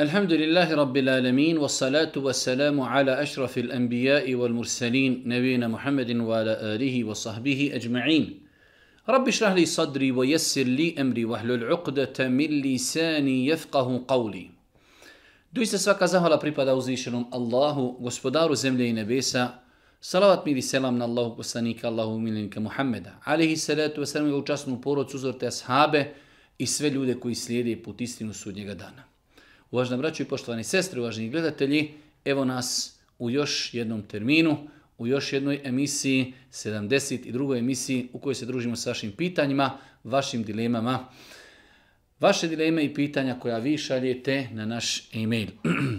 Alhamdulillahi rabbil alamin salatu wa ala ashrafil anbijai wal mursalin nabijena muhammedin wa ala alihi wa sahbihi ajma'in Rabbi shrahli sadri wa yassirli emri wahlul ahlul uqdata millisani yafqahu qawli Doista svaka za pripada uzlišenom Allahu, gospodaru zemlje i nebesa salawat mili selam na Allahu kustanika Allahu milinka Muhammada alihi salatu wa salamu i učasnu porod ashabe i sve ljude koji slijedi putistinu sudjega dana Uvažena braćo i poštovani sestre, uvaženi gledatelji, evo nas u još jednom terminu, u još jednoj emisiji, 72. emisiji u kojoj se družimo s vašim pitanjima, vašim dilemama. Vaše dileme i pitanja koja vi šaljete na naš e-mail.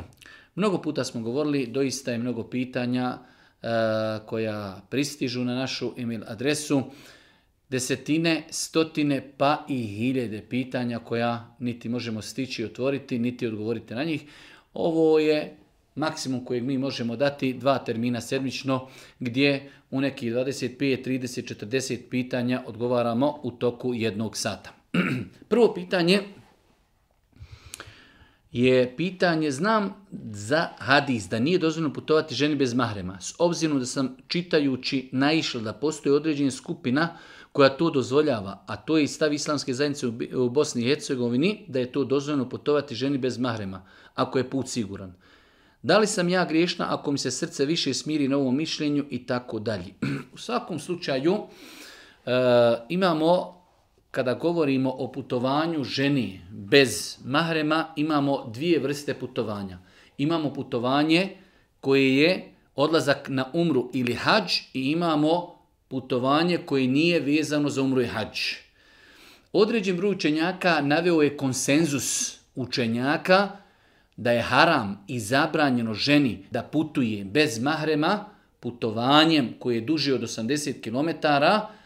mnogo puta smo govorili, doista je mnogo pitanja e, koja pristižu na našu e-mail adresu desetine, stotine pa i hiljede pitanja koja niti možemo stići otvoriti, niti odgovoriti na njih. Ovo je maksimum kojeg mi možemo dati dva termina sedmično gdje u nekih 25, 30, 40 pitanja odgovaramo u toku jednog sata. Prvo pitanje je pitanje, znam za hadis da nije dozvoljeno putovati ženi bez mahrema. S obzirom da sam čitajući naišla da postoji određena skupina koja to dozvoljava, a to je i stav islamske zajednice u Bosni i Hercegovini, da je to dozvoljeno putovati ženi bez mahrema, ako je put siguran. Da li sam ja griješna ako mi se srce više smiri na ovom mišljenju i tako dalje. U svakom slučaju e, imamo, kada govorimo o putovanju ženi bez mahrema, imamo dvije vrste putovanja. Imamo putovanje koje je odlazak na umru ili hađ i imamo putovanje koje nije vezano za umru i hađ. Određen broj učenjaka naveo je konsenzus učenjaka da je haram i zabranjeno ženi da putuje bez mahrema putovanjem koje je duže od 80 km,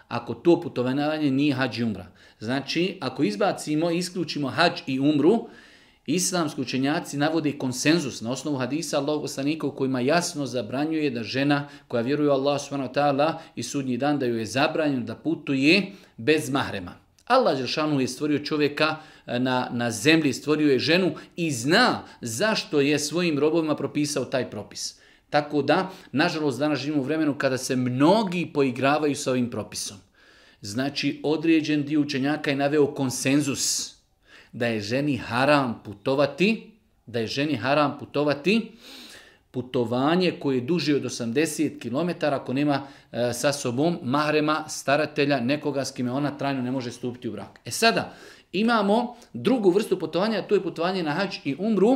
ako to putovanje nije hađ i umra. Znači, ako izbacimo i isključimo hađ i umru, Islamski učenjaci navode konsenzus na osnovu hadisa Allahog poslanika u kojima jasno zabranjuje da žena koja vjeruje Allah s.w.t. i sudnji dan da joj je zabranjeno da putuje bez mahrema. Allah je stvorio čovjeka e, na, na zemlji, stvorio je ženu i zna zašto je svojim robovima propisao taj propis. Tako da, nažalost, danas živimo u vremenu kada se mnogi poigravaju sa ovim propisom. Znači, određen dio učenjaka je naveo konsenzus da je ženi haram putovati, da je ženi haram putovati, putovanje koje je duže od 80 km ako nema e, sa sobom mahrema, staratelja, nekoga s kime ona trajno ne može stupiti u brak. E sada, imamo drugu vrstu putovanja, to je putovanje na hač i umru.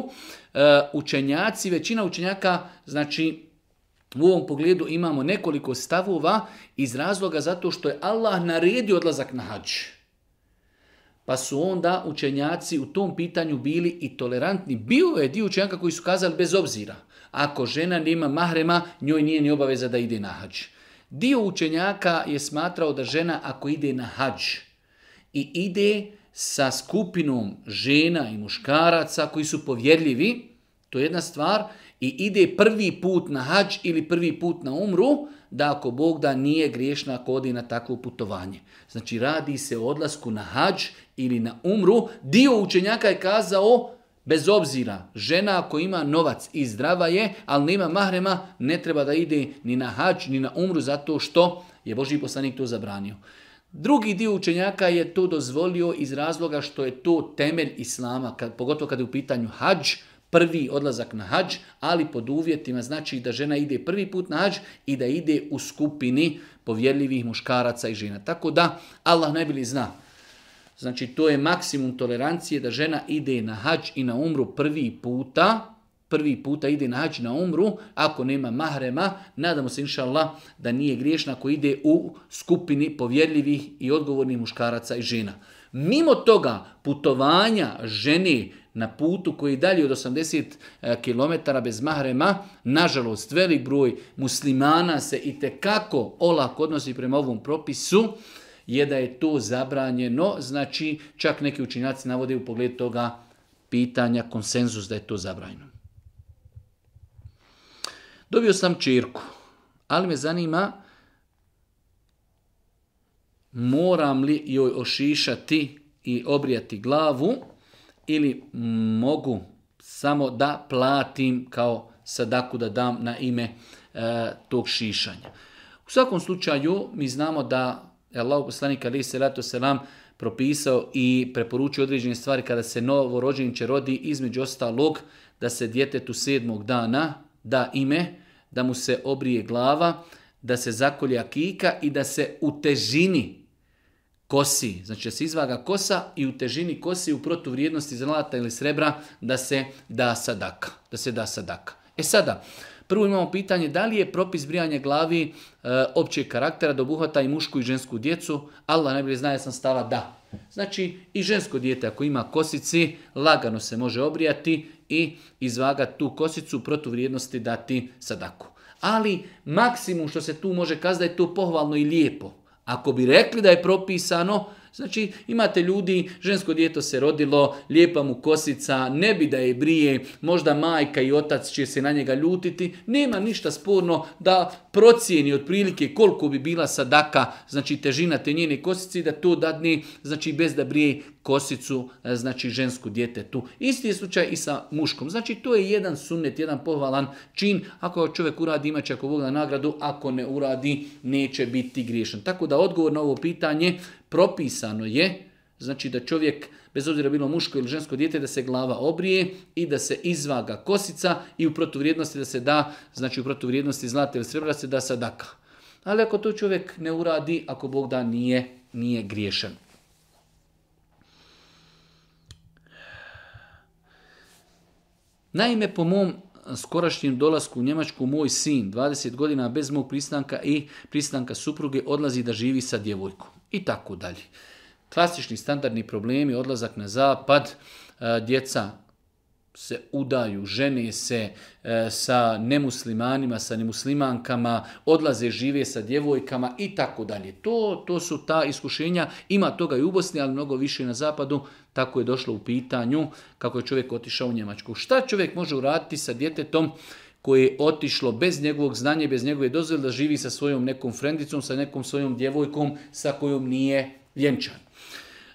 E, učenjaci, većina učenjaka, znači u ovom pogledu imamo nekoliko stavova iz razloga zato što je Allah naredio odlazak na hađu. Pa su onda učenjaci u tom pitanju bili i tolerantni. Bio je dio učenjaka koji su kazali bez obzira. Ako žena nema mahrema, njoj nije ni obaveza da ide na hađ. Dio učenjaka je smatrao da žena ako ide na hađ i ide sa skupinom žena i muškaraca koji su povjerljivi, to je jedna stvar, i ide prvi put na hađ ili prvi put na umru, da ako Bog da nije griješna ako ode na takvo putovanje. Znači radi se o odlasku na hađ ili na umru. Dio učenjaka je kazao, bez obzira, žena ako ima novac i zdrava je, ali nema mahrema, ne treba da ide ni na hađ ni na umru zato što je Boži poslanik to zabranio. Drugi dio učenjaka je to dozvolio iz razloga što je to temelj islama, kad, pogotovo kad je u pitanju hađ, prvi odlazak na hađ, ali pod uvjetima znači da žena ide prvi put na hađ i da ide u skupini povjerljivih muškaraca i žena. Tako da Allah najbolje zna. Znači to je maksimum tolerancije da žena ide na hađ i na umru prvi puta, prvi puta ide na hađ na umru, ako nema mahrema, nadamo se inša da nije griješna ako ide u skupini povjerljivih i odgovornih muškaraca i žena. Mimo toga putovanja žene na putu koji je dalje od 80 e, km bez mahrema, nažalost velik broj muslimana se i tekako olako odnosi prema ovom propisu, je da je to zabranjeno, znači čak neki učinjaci navode u pogledu toga pitanja konsenzus da je to zabranjeno. Dobio sam čirku, ali me zanima moram li joj ošišati i obrijati glavu ili mogu samo da platim kao sadaku da dam na ime e, tog šišanja. U svakom slučaju mi znamo da je Allah poslanik ali se ratu selam propisao i preporučio određene stvari kada se novo će rodi između ostalog da se djetetu sedmog dana da ime, da mu se obrije glava, da se zakolja kika i da se u težini kosi. Znači da se izvaga kosa i u težini kosi u protuvrijednosti zlata ili srebra da se da sadaka. Da se da sadaka. E sada, prvo imamo pitanje da li je propis brijanja glavi e, općeg karaktera da obuhvata i mušku i žensku djecu. Allah najbolje zna ja sam stala da. Znači i žensko dijete ako ima kosici lagano se može obrijati i izvaga tu kosicu u protuvrijednosti dati sadaku. Ali maksimum što se tu može kazati je to pohvalno i lijepo. Ako bi rekli da je propisano, Znači, imate ljudi, žensko djeto se rodilo, lijepa mu kosica, ne bi da je brije, možda majka i otac će se na njega ljutiti, nema ništa sporno da Procijeni otprilike koliko bi bila sadaka, znači težina te njene kosice da to dadne, znači bez da brije kosicu, e, znači žensku djetetu. Isti je slučaj i sa muškom. Znači to je jedan sunnet, jedan pohvalan čin. Ako čovjek uradi imat će ako Bog na nagradu, ako ne uradi neće biti griješan. Tako da odgovor na ovo pitanje propisano je Znači da čovjek, bez obzira bilo muško ili žensko dijete, da se glava obrije i da se izvaga kosica i u protuvrijednosti da se da, znači u protuvrijednosti zlata ili srebra se da sadaka. Ali ako to čovjek ne uradi, ako Bog da nije, nije griješan. Naime, po mom skorašnjem dolasku u Njemačku, moj sin, 20 godina bez mog pristanka i pristanka supruge, odlazi da živi sa djevojkom. I tako dalje. Klasični standardni problemi, odlazak na zapad, e, djeca se udaju, žene se e, sa nemuslimanima, sa nemuslimankama, odlaze žive sa djevojkama i tako dalje. To, to su ta iskušenja, ima toga i u Bosni, ali mnogo više na zapadu, tako je došlo u pitanju kako je čovjek otišao u Njemačku. Šta čovjek može uraditi sa djetetom koje je otišlo bez njegovog znanja, bez njegove dozvole da živi sa svojom nekom frendicom, sa nekom svojom djevojkom sa kojom nije vjenčan?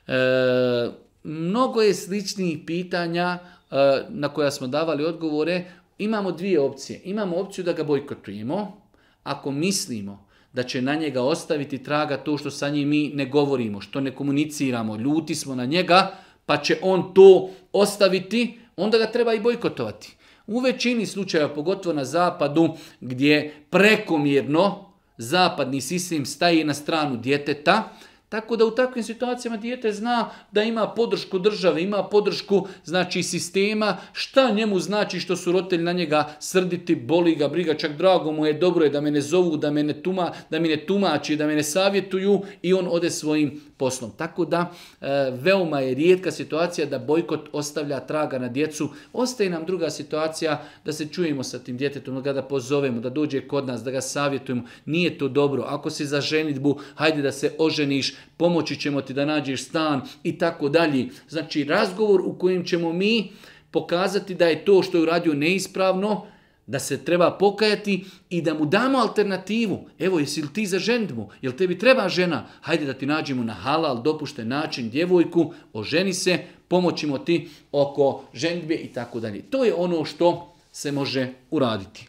E, mnogo je sličnih pitanja e, na koja smo davali odgovore. Imamo dvije opcije. Imamo opciju da ga bojkotujemo, ako mislimo da će na njega ostaviti traga to što sa njim mi ne govorimo, što ne komuniciramo, ljuti smo na njega, pa će on to ostaviti, onda ga treba i bojkotovati. U većini slučajeva, pogotovo na zapadu, gdje prekomjerno zapadni sistem staje na stranu djeteta, tako da u takvim situacijama dijete zna da ima podršku države, ima podršku znači sistema, šta njemu znači što su roditelji na njega srditi, boli ga, briga, čak drago mu je, dobro je da me ne zovu, da me ne, tuma, da me ne tumači, da me ne savjetuju i on ode svojim poslom. Tako da e, veoma je rijetka situacija da bojkot ostavlja traga na djecu. Ostaje nam druga situacija da se čujemo sa tim djetetom, da ga pozovemo, da dođe kod nas, da ga savjetujemo. Nije to dobro. Ako si za ženitbu, hajde da se oženiš, pomoći ćemo ti da nađeš stan i tako dalje. Znači razgovor u kojem ćemo mi pokazati da je to što je uradio neispravno, da se treba pokajati i da mu damo alternativu. Evo, jesi li ti za žendmu Jel tebi treba žena? Hajde da ti nađemo na halal, dopušten način djevojku, oženi se, pomoćimo ti oko žendbe i tako dalje. To je ono što se može uraditi.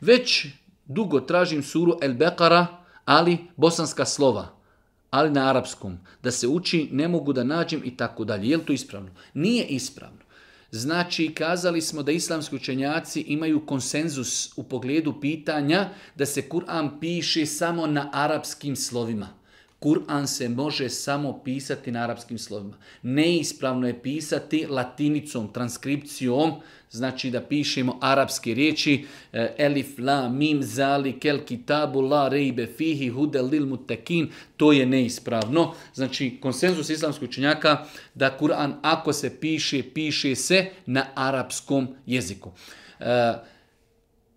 Već dugo tražim suru El Bekara ali bosanska slova, ali na arapskom, da se uči, ne mogu da nađem i tako dalje. Je li to ispravno? Nije ispravno. Znači, kazali smo da islamski učenjaci imaju konsenzus u pogledu pitanja da se Kur'an piše samo na arapskim slovima. Kur'an se može samo pisati na arapskim slovima. Neispravno je pisati latinicom, transkripcijom, znači da pišemo arapske riječi eh, elif, la, mim, zali, kel, kitabu, la, rejbe, fihi, hude, lil, mutekin, to je neispravno. Znači, konsenzus islamskog učenjaka da Kur'an ako se piše, piše se na arapskom jeziku. Eh,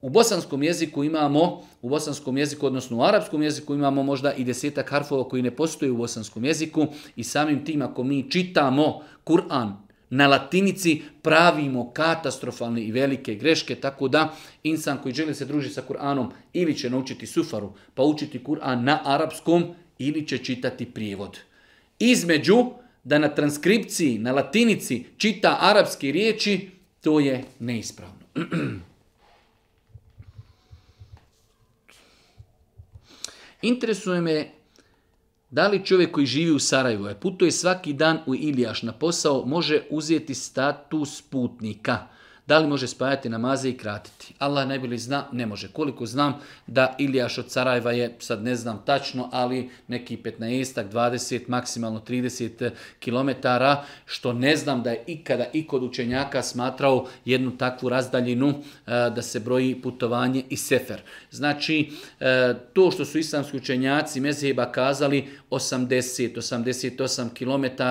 u bosanskom jeziku imamo, u bosanskom jeziku, odnosno u arapskom jeziku imamo možda i desetak harfova koji ne postoje u bosanskom jeziku i samim tim ako mi čitamo Kur'an na latinici pravimo katastrofalne i velike greške, tako da insan koji želi se družiti sa Kur'anom ili će naučiti sufaru pa učiti Kur'an na arapskom ili će čitati prijevod. Između da na transkripciji, na latinici čita arapske riječi, to je neispravno. Interesuje me da li čovjek koji živi u Sarajevu, putuje svaki dan u Ilijaš na posao, može uzeti status putnika. Da li može spajati namaze i kratiti? Allah li zna, ne može. Koliko znam da Ilijaš od Sarajeva je, sad ne znam tačno, ali neki 15, 20, maksimalno 30 eh, km, što ne znam da je ikada i kod učenjaka smatrao jednu takvu razdaljinu eh, da se broji putovanje i sefer. Znači, eh, to što su islamski učenjaci mezheba kazali 80, 88 km,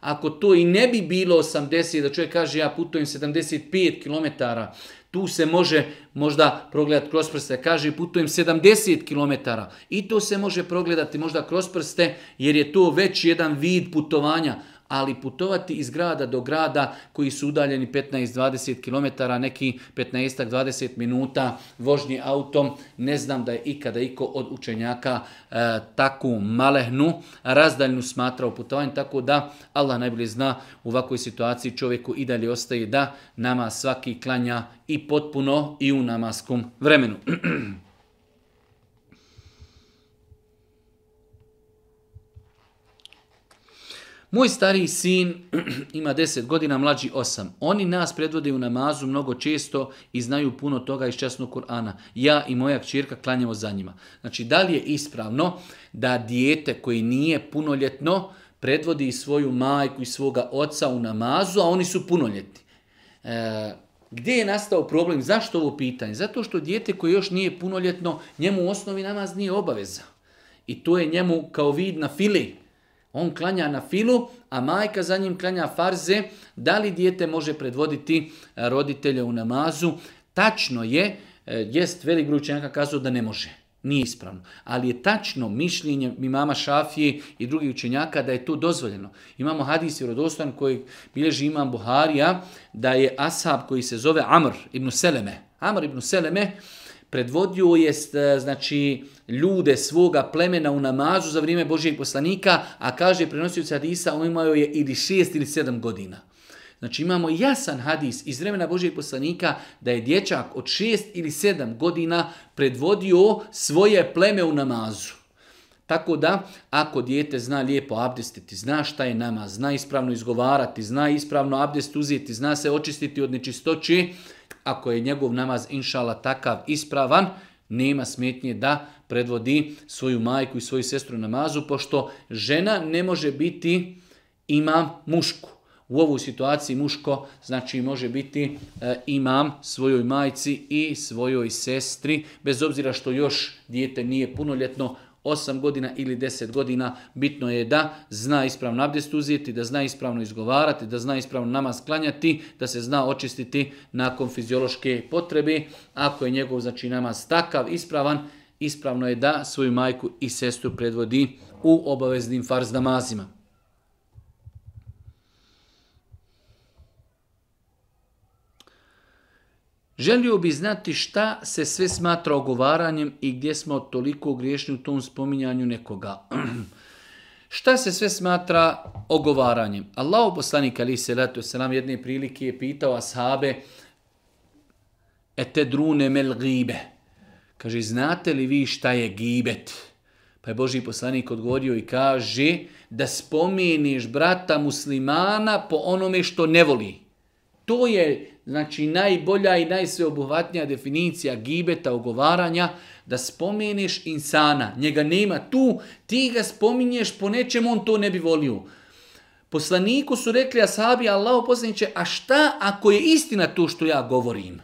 ako to i ne bi bilo 80, da čovjek kaže ja putujem 75, 5 Tu se može možda progledati kroz prste. Kaže, putujem 70 km. I to se može progledati možda kroz prste, jer je to već jedan vid putovanja ali putovati iz grada do grada koji su udaljeni 15-20 km, neki 15-20 minuta vožnji autom, ne znam da je ikada iko od učenjaka e, takvu malehnu razdaljnu smatrao putovanjem, tako da Allah najbolje zna u ovakvoj situaciji čovjeku i dalje ostaje da nama svaki klanja i potpuno i u namaskom vremenu. Moj stariji sin ima 10 godina, mlađi 8. Oni nas predvode u namazu mnogo često i znaju puno toga iz časnog Kur'ana. Ja i moja kćerka klanjamo za njima. Znači, da li je ispravno da dijete koji nije punoljetno predvodi svoju majku i svoga oca u namazu, a oni su punoljetni? E, gdje je nastao problem? Zašto ovo pitanje? Zato što dijete koje još nije punoljetno, njemu u osnovi namaz nije obaveza. I to je njemu kao vid na fili. On klanja na filu, a majka za njim klanja farze. Da li dijete može predvoditi e, roditelje u namazu? Tačno je, e, jest velik broj učenjaka kazao da ne može. Nije ispravno. Ali je tačno mišljenje mama Šafije i drugih učenjaka da je to dozvoljeno. Imamo hadis rodostan koji bilježi imam Buharija da je asab koji se zove Amr ibn Seleme. Amr ibn Seleme Predvodio je e, znači, ljude svoga plemena u namazu za vrijeme Božijeg poslanika, a kaže prenosioci hadisa, on imao je ili šest ili sedam godina. Znači imamo jasan hadis iz vremena Božijeg poslanika da je dječak od šest ili sedam godina predvodio svoje pleme u namazu. Tako da, ako dijete zna lijepo abdestiti, zna šta je nama, zna ispravno izgovarati, zna ispravno abdest uzeti, zna se očistiti od nečistoći, ako je njegov namaz inšala takav ispravan, nema smetnje da predvodi svoju majku i svoju sestru namazu, pošto žena ne može biti imam mušku. U ovoj situaciji muško znači može biti e, imam svojoj majci i svojoj sestri, bez obzira što još dijete nije punoljetno, 8 godina ili 10 godina. Bitno je da zna ispravno abdest da zna ispravno izgovarati, da zna ispravno nama sklanjati, da se zna očistiti nakon fiziološke potrebe. Ako je njegov znači namaz takav, ispravan, ispravno je da svoju majku i sestru predvodi u obaveznim farz namazima. Želio bi znati šta se sve smatra ogovaranjem i gdje smo toliko griješni u tom spominjanju nekoga. šta se sve smatra ogovaranjem? Allah poslanik ali se letu nam jedne prilike je pitao ashabe te mel gibe. Kaže, znate li vi šta je gibet? Pa je Boži poslanik odgovorio i kaže da spominiš brata muslimana po onome što ne voli. To je znači najbolja i najsveobuhvatnija definicija gibeta, ogovaranja, da spomeneš insana. Njega nema tu, ti ga spominješ po nečem on to ne bi volio. Poslaniku su rekli asabi, Allah oposlaniće, a šta ako je istina to što ja govorim?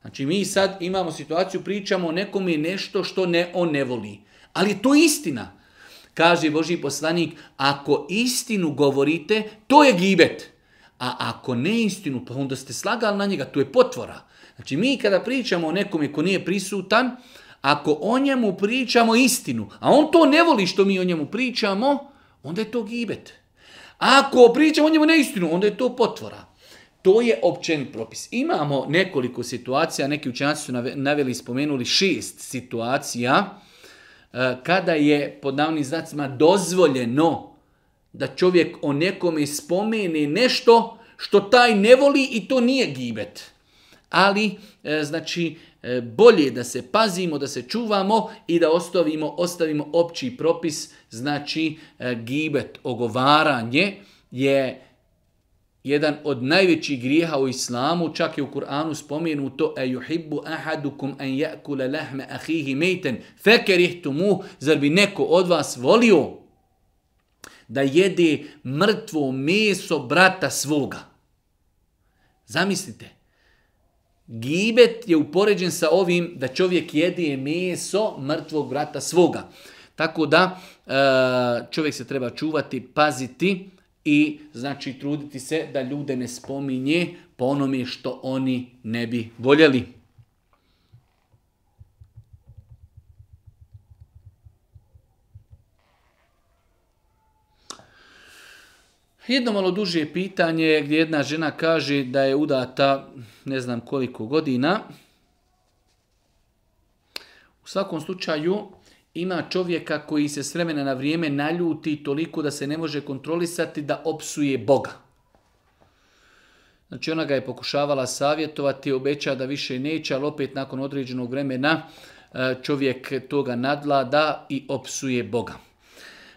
Znači mi sad imamo situaciju, pričamo o nekome nešto što ne, on ne voli. Ali to istina. Kaže Boži poslanik, ako istinu govorite, to je gibet a ako ne istinu, pa onda ste slagali na njega, tu je potvora. Znači mi kada pričamo o nekome ko nije prisutan, ako o njemu pričamo istinu, a on to ne voli što mi o njemu pričamo, onda je to gibet. Ako pričamo o njemu neistinu, onda je to potvora. To je općen propis. Imamo nekoliko situacija, neki učenjaci su naveli i spomenuli šest situacija e, kada je pod navnim znacima dozvoljeno da čovjek o nekome spomene nešto što taj ne voli i to nije gibet. Ali, e, znači, e, bolje da se pazimo, da se čuvamo i da ostavimo, ostavimo opći propis, znači e, gibet, ogovaranje je jedan od najvećih grijeha u islamu, čak je u Kur'anu spomenuto e yuhibbu ahadukum an yakula lahma akhihi maytan fakarihtumu, zar bi neko od vas volio da jede mrtvo meso brata svoga. Zamislite, gibet je upoređen sa ovim da čovjek jede meso mrtvog brata svoga. Tako da e, čovjek se treba čuvati, paziti i znači truditi se da ljude ne spominje po onome što oni ne bi voljeli. Jedno malo duže pitanje gdje jedna žena kaže da je udata ne znam koliko godina. U svakom slučaju ima čovjeka koji se s vremena na vrijeme naljuti toliko da se ne može kontrolisati da opsuje Boga. Znači ona ga je pokušavala savjetovati, obeća da više neće, ali opet nakon određenog vremena e, čovjek toga nadlada i opsuje Boga.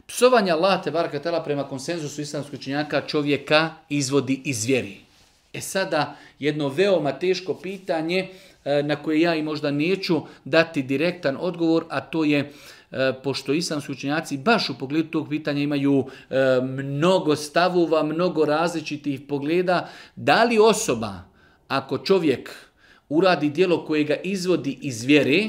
Psovanja late te tela prema konsenzusu islamskoj činjaka čovjeka izvodi iz vjeri. E sada jedno veoma teško pitanje e, na koje ja i možda neću dati direktan odgovor, a to je e, pošto islamski učenjaci baš u pogledu tog pitanja imaju e, mnogo stavova, mnogo različitih pogleda, da li osoba, ako čovjek uradi dijelo koje ga izvodi iz vjere,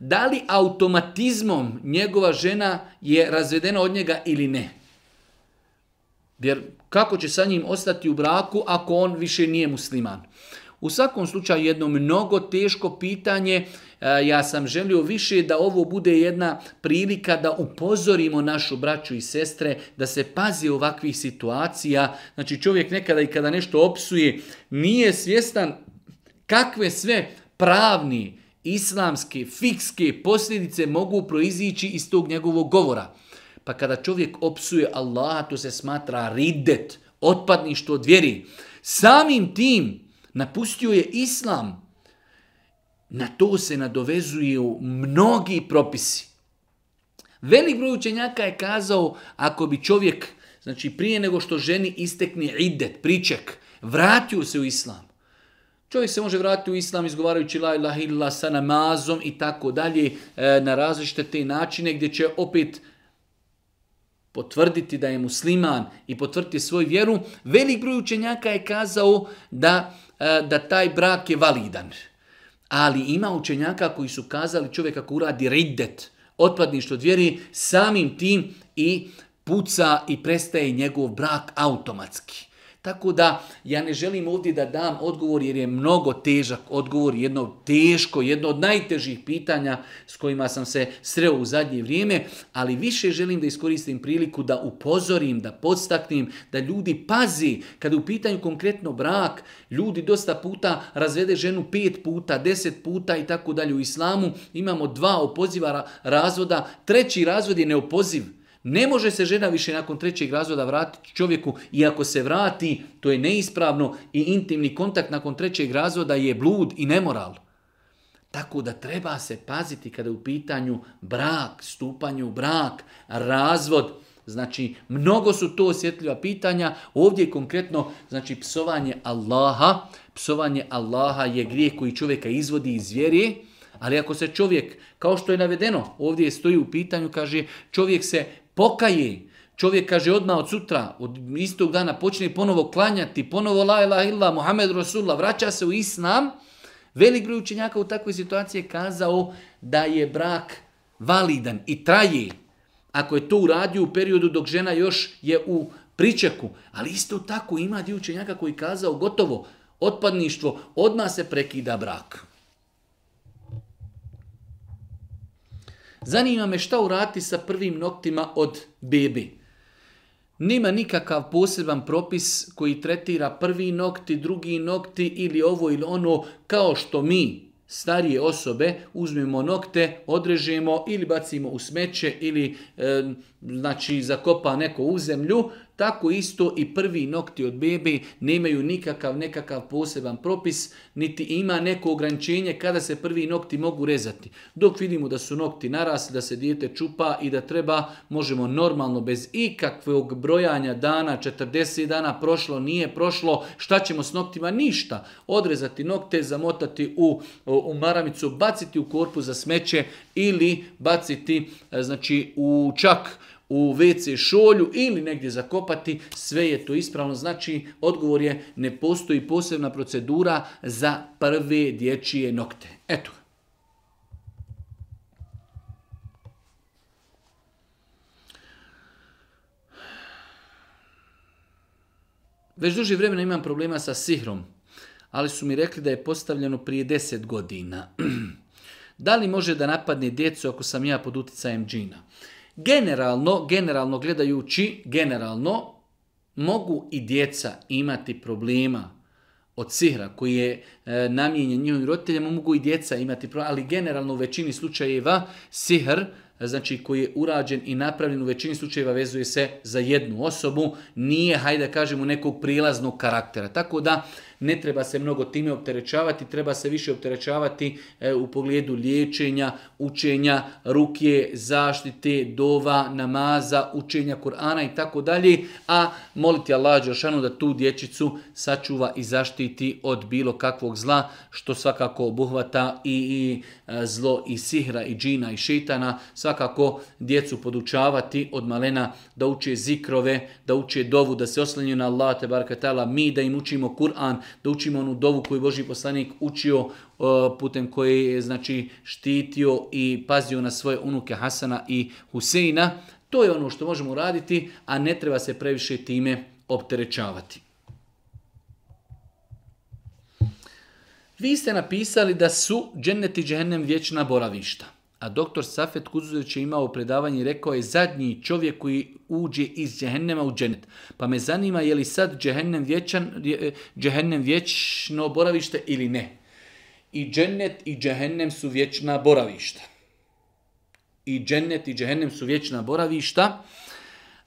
da li automatizmom njegova žena je razvedena od njega ili ne. Jer kako će sa njim ostati u braku ako on više nije musliman? U svakom slučaju jedno mnogo teško pitanje. E, ja sam želio više da ovo bude jedna prilika da upozorimo našu braću i sestre da se pazi ovakvih situacija. Znači čovjek nekada i kada nešto opsuje nije svjestan kakve sve pravni, islamske, fikske posljedice mogu proizići iz tog njegovog govora. Pa kada čovjek opsuje Allaha, to se smatra ridet, otpadništvo od vjeri. Samim tim napustio je islam. Na to se nadovezuju mnogi propisi. Velik broj učenjaka je kazao, ako bi čovjek, znači prije nego što ženi istekne idet, priček, vratio se u islam, Čovjek se može vratiti u islam izgovarajući la ilaha illa sa namazom i tako dalje e, na različite te načine gdje će opet potvrditi da je musliman i potvrditi svoju vjeru. Velik broj učenjaka je kazao da, e, da taj brak je validan. Ali ima učenjaka koji su kazali čovjek ako uradi riddet, otpadništvo dvjeri, vjeri, samim tim i puca i prestaje njegov brak automatski. Tako da ja ne želim ovdje da dam odgovor jer je mnogo težak odgovor, jedno teško, jedno od najtežih pitanja s kojima sam se sreo u zadnje vrijeme, ali više želim da iskoristim priliku da upozorim, da podstaknem, da ljudi pazi kad u pitanju konkretno brak, ljudi dosta puta razvede ženu pet puta, deset puta i tako dalje u islamu, imamo dva opoziva razvoda, treći razvod je neopoziv. Ne može se žena više nakon trećeg razvoda vratiti čovjeku i ako se vrati, to je neispravno i intimni kontakt nakon trećeg razvoda je blud i nemoral. Tako da treba se paziti kada je u pitanju brak, stupanju brak, razvod. Znači, mnogo su to osjetljiva pitanja. Ovdje je konkretno, znači, psovanje Allaha. Psovanje Allaha je grijeh koji čovjeka izvodi iz vjeri. Ali ako se čovjek, kao što je navedeno, ovdje stoji u pitanju, kaže, čovjek se pokaje, čovjek kaže odmah od sutra, od istog dana počne ponovo klanjati, ponovo la ilaha illa, Muhammed Rasulullah, vraća se u islam, velik broj učenjaka u takvoj situaciji je kazao da je brak validan i traje. Ako je to uradio u periodu dok žena još je u pričeku, ali isto tako ima dio učenjaka koji kazao gotovo, otpadništvo, odmah se prekida brak. Zanima me šta urati sa prvim noktima od bebe. Nema nikakav poseban propis koji tretira prvi nokti, drugi nokti ili ovo ili ono kao što mi starije osobe uzmemo nokte, odrežemo ili bacimo u smeće ili znači zakopa neko u zemlju, tako isto i prvi nokti od bebe nemaju nikakav nekakav poseban propis, niti ima neko ograničenje kada se prvi nokti mogu rezati. Dok vidimo da su nokti narasli, da se dijete čupa i da treba, možemo normalno bez ikakvog brojanja dana, 40 dana prošlo, nije prošlo, šta ćemo s noktima? Ništa. Odrezati nokte, zamotati u, u maramicu, baciti u korpu za smeće ili baciti e, znači, u čak u WC šolju ili negdje zakopati, sve je to ispravno. Znači, odgovor je ne postoji posebna procedura za prve dječje nokte. Eto Već duže vremena imam problema sa sihrom, ali su mi rekli da je postavljeno prije 10 godina. da li može da napadne djecu ako sam ja pod utjecajem džina? Generalno, generalno gledajući, generalno mogu i djeca imati problema od sihra koji je e, namijenjen njihovim roditeljima, mogu i djeca imati problema, ali generalno u većini slučajeva sihr, e, znači koji je urađen i napravljen u većini slučajeva vezuje se za jednu osobu, nije, hajde kažemo, nekog prilaznog karaktera. Tako da ne treba se mnogo time opterećavati, treba se više opterećavati e, u pogledu liječenja, učenja, ruke, zaštite, dova, namaza, učenja Kur'ana i tako dalje, a moliti Allah Đošanu da tu dječicu sačuva i zaštiti od bilo kakvog zla, što svakako obuhvata i, i e, zlo i sihra i džina i šitana, svakako djecu podučavati od malena da uče zikrove, da uče dovu, da se oslanju na Allah, te barakatala, mi da im učimo Kur'an, da učimo onu dovu koju Boži poslanik učio e, putem koji je znači, štitio i pazio na svoje unuke Hasana i Huseina. To je ono što možemo raditi, a ne treba se previše time opterećavati. Vi ste napisali da su džennet i vječna boravišta. A doktor Safet Kuzuzović je imao predavanje i rekao je zadnji čovjek koji uđe iz džehennema u dženet. Pa me zanima je li sad džehennem, vječan, e, vječno boravište ili ne. I džennet i džehennem su vječna boravišta. I džennet i džehennem su vječna boravišta.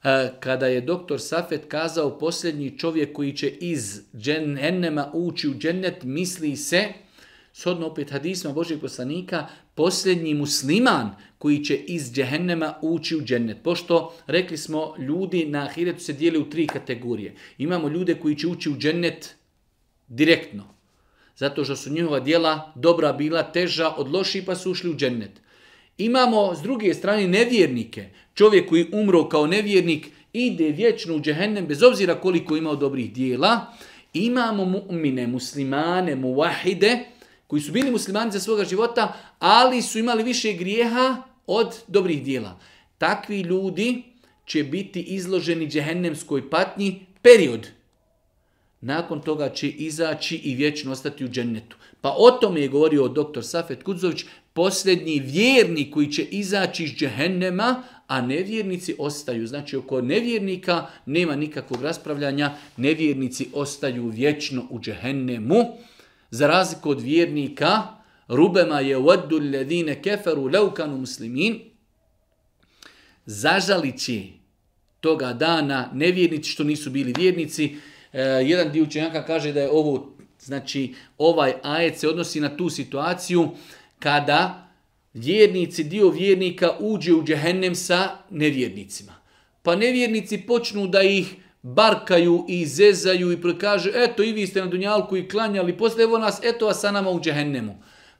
E, kada je doktor Safet kazao posljednji čovjek koji će iz džehennema ući u džennet, misli se shodno opet hadisma Božeg poslanika, posljednji musliman koji će iz džehennema ući u džennet. Pošto rekli smo ljudi na ahiretu se dijeli u tri kategorije. Imamo ljude koji će ući u džennet direktno. Zato što su njihova dijela dobra bila teža od pa su ušli u džennet. Imamo s druge strane nevjernike. Čovjek koji umro kao nevjernik ide vječno u džehennem bez obzira koliko imao dobrih dijela. Imamo mu'mine, muslimane, muvahide koji su bili muslimani za svoga života, ali su imali više grijeha od dobrih dijela. Takvi ljudi će biti izloženi džehennemskoj patnji period. Nakon toga će izaći i vječno ostati u džennetu. Pa o tome je govorio dr. Safet Kudzović, posljednji vjerni koji će izaći iz džehennema, a nevjernici ostaju. Znači, oko nevjernika nema nikakvog raspravljanja, nevjernici ostaju vječno u džehennemu. Za razliku od vjernika, rubema je uaddu ljedine keferu leukanu muslimin, zažalići toga dana nevjernici što nisu bili vjernici. E, jedan dio učenjaka kaže da je ovo, znači ovaj ajet se odnosi na tu situaciju kada vjernici, dio vjernika uđe u džehennem sa nevjernicima. Pa nevjernici počnu da ih barkaju i zezaju i prikažu, eto i vi ste na Dunjalku i klanjali, posle evo nas, eto vas sa nama u džehennemu.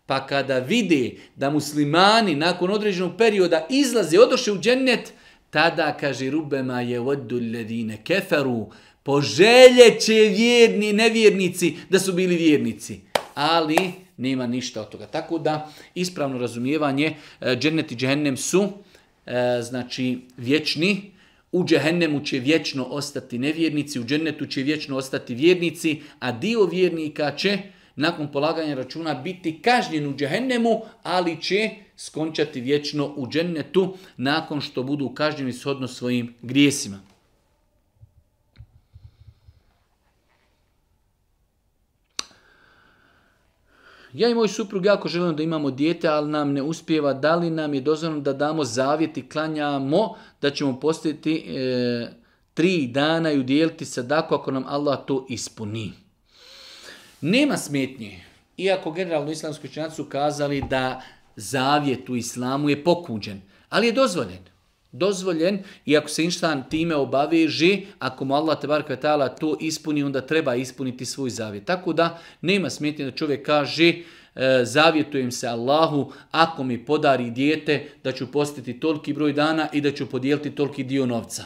Pa kada vide da muslimani nakon određenog perioda izlaze, odoše u džennet, tada, kaže Rubema, je vodu ledine keferu, poželjeće vjerni, nevjernici, da su bili vjernici. Ali nema ništa od toga. Tako da, ispravno razumijevanje, e, džennet i džehennem su, e, znači, vječni, u džehennemu će vječno ostati nevjernici, u džennetu će vječno ostati vjernici, a dio vjernika će nakon polaganja računa biti kažnjen u džehennemu, ali će skončati vječno u džennetu nakon što budu kažnjeni shodno svojim grijesima. ja i moj suprug jako želimo da imamo dijete, ali nam ne uspijeva, da li nam je dozvoljeno da damo zavjet i klanjamo da ćemo postaviti e, tri dana i udjeliti sadako ako nam Allah to ispuni. Nema smetnje, iako generalno islamski činjaci su kazali da zavjet u islamu je pokuđen, ali je dozvoljen dozvoljen i ako se inštan time obaveži, ako mu Allah tebar to ispuni, onda treba ispuniti svoj zavjet. Tako da nema smetnje da čovjek kaže e, zavjetujem se Allahu ako mi podari dijete da ću postiti toliki broj dana i da ću podijeliti toliki dio novca.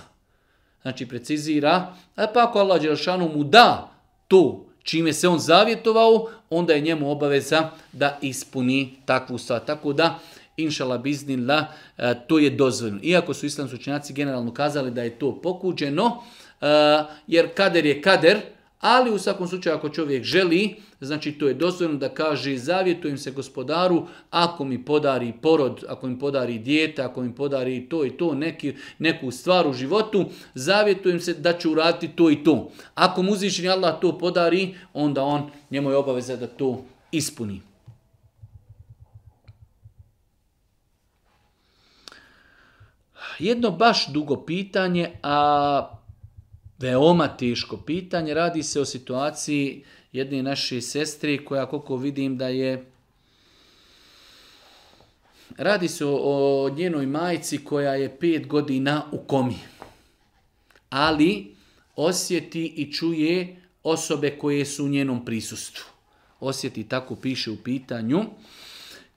Znači precizira, a pa ako Allah Đelšanu mu da to čime se on zavjetovao, onda je njemu obaveza da ispuni takvu stvar. Tako da inšala biznila, e, to je dozvoljeno. Iako su islamski učenjaci generalno kazali da je to pokuđeno, e, jer kader je kader, ali u svakom slučaju ako čovjek želi, znači to je dozvoljeno da kaže zavjetujem se gospodaru ako mi podari porod, ako mi podari dijete, ako mi podari to i to, neki, neku stvar u životu, zavjetujem se da ću uraditi to i to. Ako mu Allah to podari, onda on njemu je obaveza da to ispuni. jedno baš dugo pitanje, a veoma teško pitanje. Radi se o situaciji jedne naše sestri koja koliko vidim da je Radi se o, njenoj majci koja je pet godina u komi. Ali osjeti i čuje osobe koje su u njenom prisustvu. Osjeti, tako piše u pitanju.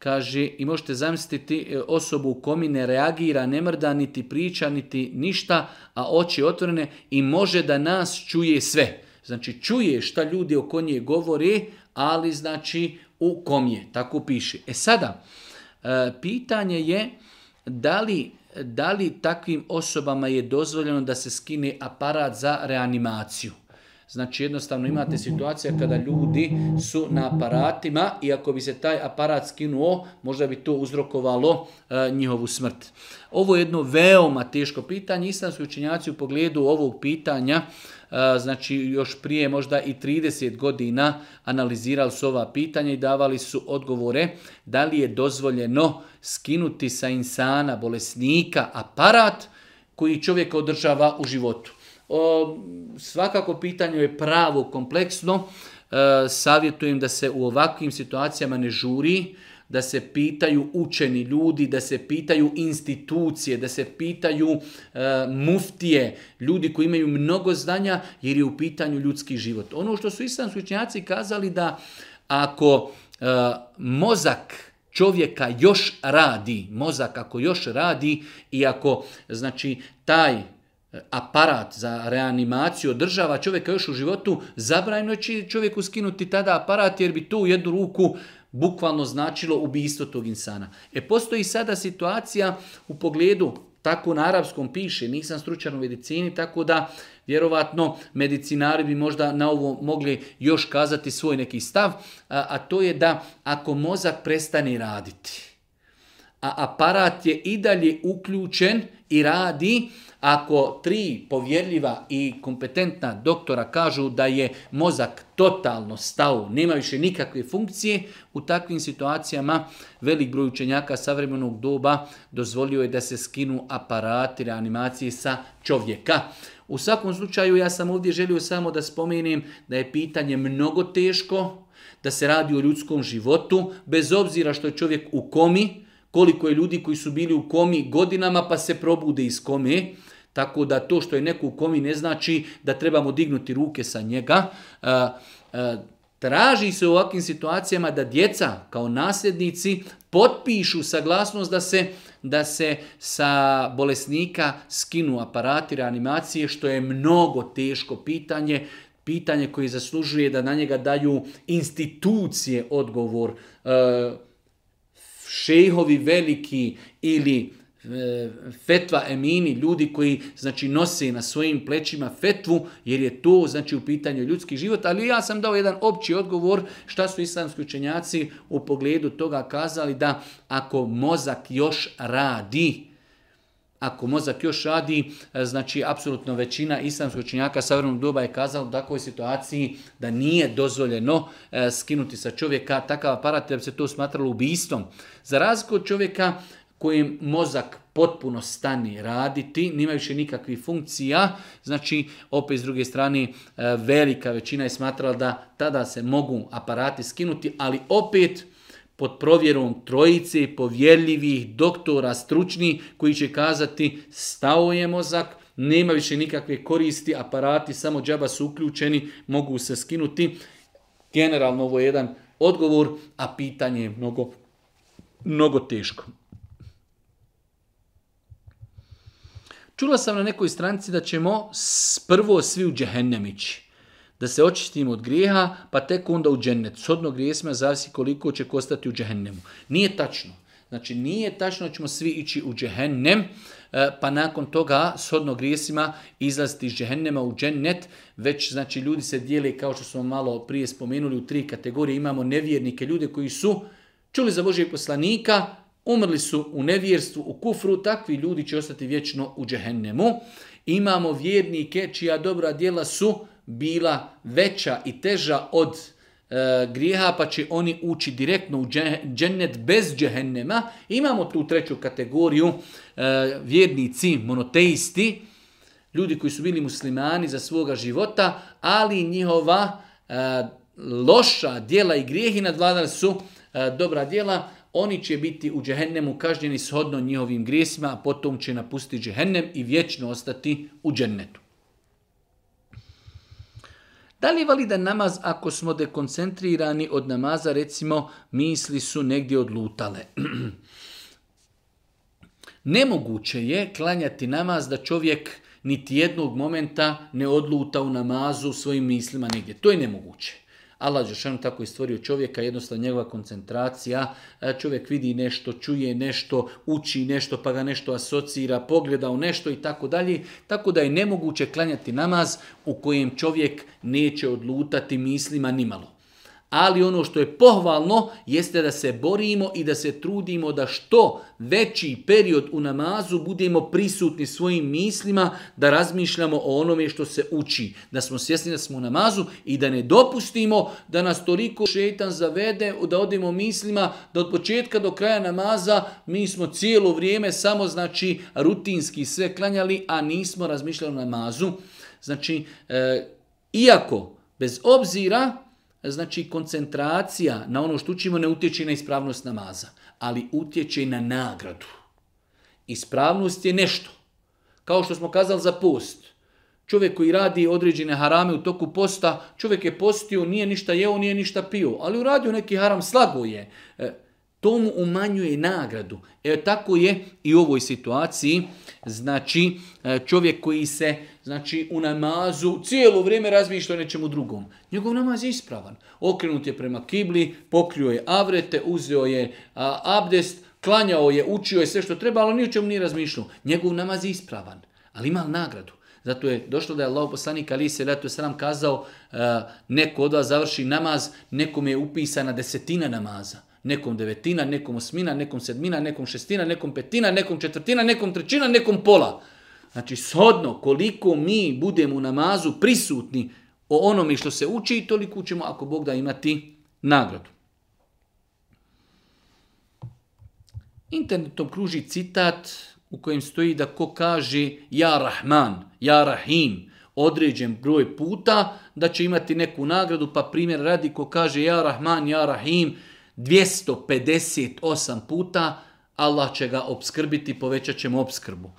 Kaže, i možete zamisliti e, osobu u komi ne reagira, ne mrda, niti priča, niti ništa, a oči otvorene i može da nas čuje sve. Znači, čuje šta ljudi oko nje govore, ali znači u kom je, tako piše. E sada, e, pitanje je da li, da li takvim osobama je dozvoljeno da se skine aparat za reanimaciju. Znači jednostavno imate situacija kada ljudi su na aparatima i ako bi se taj aparat skinuo, možda bi to uzrokovalo e, njihovu smrt. Ovo je jedno veoma teško pitanje. Islamski učinjaci u pogledu ovog pitanja, e, znači još prije možda i 30 godina analizirali su ova pitanja i davali su odgovore da li je dozvoljeno skinuti sa insana bolesnika aparat koji čovjek održava u životu. O, svakako pitanje je pravo kompleksno. E, savjetujem da se u ovakvim situacijama ne žuri, da se pitaju učeni ljudi, da se pitaju institucije, da se pitaju e, muftije, ljudi koji imaju mnogo znanja jer je u pitanju ljudski život. Ono što su islamski učenjaci kazali da ako e, mozak čovjeka još radi, mozak ako još radi i ako znači taj aparat za reanimaciju država čovjeka još u životu, zabrajno će čovjeku skinuti tada aparat jer bi to u jednu ruku bukvalno značilo ubijstvo tog insana. E postoji sada situacija u pogledu, tako na arapskom piše, nisam stručan u medicini, tako da vjerovatno medicinari bi možda na ovo mogli još kazati svoj neki stav, a, a to je da ako mozak prestane raditi, a aparat je i dalje uključen i radi, ako tri povjerljiva i kompetentna doktora kažu da je mozak totalno stao, nema više nikakve funkcije, u takvim situacijama velik broj učenjaka savremenog doba dozvolio je da se skinu aparati reanimacije sa čovjeka. U svakom slučaju ja sam ovdje želio samo da spomenem da je pitanje mnogo teško, da se radi o ljudskom životu, bez obzira što je čovjek u komi, koliko je ljudi koji su bili u komi godinama pa se probude iz kome, tako da to što je neko u komi ne znači da trebamo dignuti ruke sa njega. E, e, traži se u ovakvim situacijama da djeca kao nasljednici potpišu saglasnost da se, da se sa bolesnika skinu aparati reanimacije, što je mnogo teško pitanje pitanje koje zaslužuje da na njega daju institucije odgovor. E, šejhovi veliki ili fetva emini, ljudi koji znači nose na svojim plećima fetvu, jer je to znači u pitanju ljudski život, ali ja sam dao jedan opći odgovor šta su islamski učenjaci u pogledu toga kazali da ako mozak još radi, ako mozak još radi, znači apsolutno većina islamskih učenjaka savremenog doba je kazala u takvoj situaciji da nije dozvoljeno e, skinuti sa čovjeka takav aparat jer se to smatralo ubistom Za razliku od čovjeka kojem mozak potpuno stani raditi, nima više nikakvih funkcija, znači opet s druge strane e, velika većina je smatrala da tada se mogu aparati skinuti, ali opet pod provjerom trojice povjerljivih doktora stručni koji će kazati stao je mozak, nema više nikakve koristi, aparati samo džaba su uključeni, mogu se skinuti. Generalno ovo je jedan odgovor, a pitanje je mnogo, mnogo teško. Čula sam na nekoj stranci da ćemo prvo svi u džehennem ići. Da se očistimo od grijeha, pa tek onda u džennet. Sodno smo, zavisi koliko će kostati u džehennemu. Nije tačno. Znači nije tačno da ćemo svi ići u džehennem, e, pa nakon toga sodno grijesima izlaziti iz džehennema u džennet, već znači ljudi se dijele kao što smo malo prije spomenuli u tri kategorije. Imamo nevjernike, ljude koji su čuli za i poslanika, Umrli su u nevjerstvu, u kufru, takvi ljudi će ostati vječno u džehennemu. Imamo vjernike čija dobra djela su bila veća i teža od e, grijeha, pa će oni ući direktno u džennet bez džehennema. Imamo tu treću kategoriju, e, vjernici, monoteisti, ljudi koji su bili muslimani za svoga života, ali njihova e, loša djela i grijehi nadvladali su dobra djela oni će biti u džehennemu kažnjeni shodno njihovim grijesima, a potom će napustiti džehennem i vječno ostati u džennetu. Da li je validan namaz ako smo dekoncentrirani od namaza, recimo misli su negdje odlutale? Nemoguće je klanjati namaz da čovjek niti jednog momenta ne odluta u namazu svojim mislima negdje. To je nemoguće. Allah Žešanu tako je stvorio čovjeka, jednostavno njegova koncentracija, e, čovjek vidi nešto, čuje nešto, uči nešto, pa ga nešto asocira, pogleda u nešto i tako dalje, tako da je nemoguće klanjati namaz u kojem čovjek neće odlutati mislima nimalo ali ono što je pohvalno jeste da se borimo i da se trudimo da što veći period u namazu budemo prisutni svojim mislima, da razmišljamo o onome što se uči, da smo svjesni da smo u namazu i da ne dopustimo da nas toliko šetan zavede, da odemo mislima da od početka do kraja namaza mi smo cijelo vrijeme samo znači rutinski sve klanjali, a nismo razmišljali o namazu. Znači, e, iako bez obzira znači koncentracija na ono što učimo ne utječe na ispravnost namaza, ali utječe i na nagradu. Ispravnost je nešto. Kao što smo kazali za post. Čovjek koji radi određene harame u toku posta, čovjek je postio, nije ništa jeo, nije ništa pio, ali uradio neki haram, slago je. E, to mu umanjuje nagradu. E, tako je i u ovoj situaciji. Znači, e, čovjek koji se znači, u namazu cijelo vrijeme razmišlja o nečemu drugom. Njegov namaz je ispravan. Okrenut je prema kibli, pokrio je avrete, uzeo je abdest, klanjao je, učio je sve što treba, ali ni o čemu nije razmišljao. Njegov namaz je ispravan, ali ima nagradu. Zato je došlo da je Allah poslanik ali se letu sram kazao e, neko od vas završi namaz, nekom je upisana desetina namaza nekom devetina, nekom osmina, nekom sedmina, nekom šestina, nekom petina, nekom četvrtina, nekom trećina, nekom pola. Znači, shodno, koliko mi budemo u namazu prisutni o onome što se uči, toliko učimo, ako Bog da, imati nagradu. Internetom kruži citat u kojem stoji da ko kaže ja Rahman, ja Rahim, određen broj puta, da će imati neku nagradu, pa primjer radi ko kaže ja Rahman, ja Rahim, 258 puta Allah će ga obskrbiti, povećat ćemo obskrbu.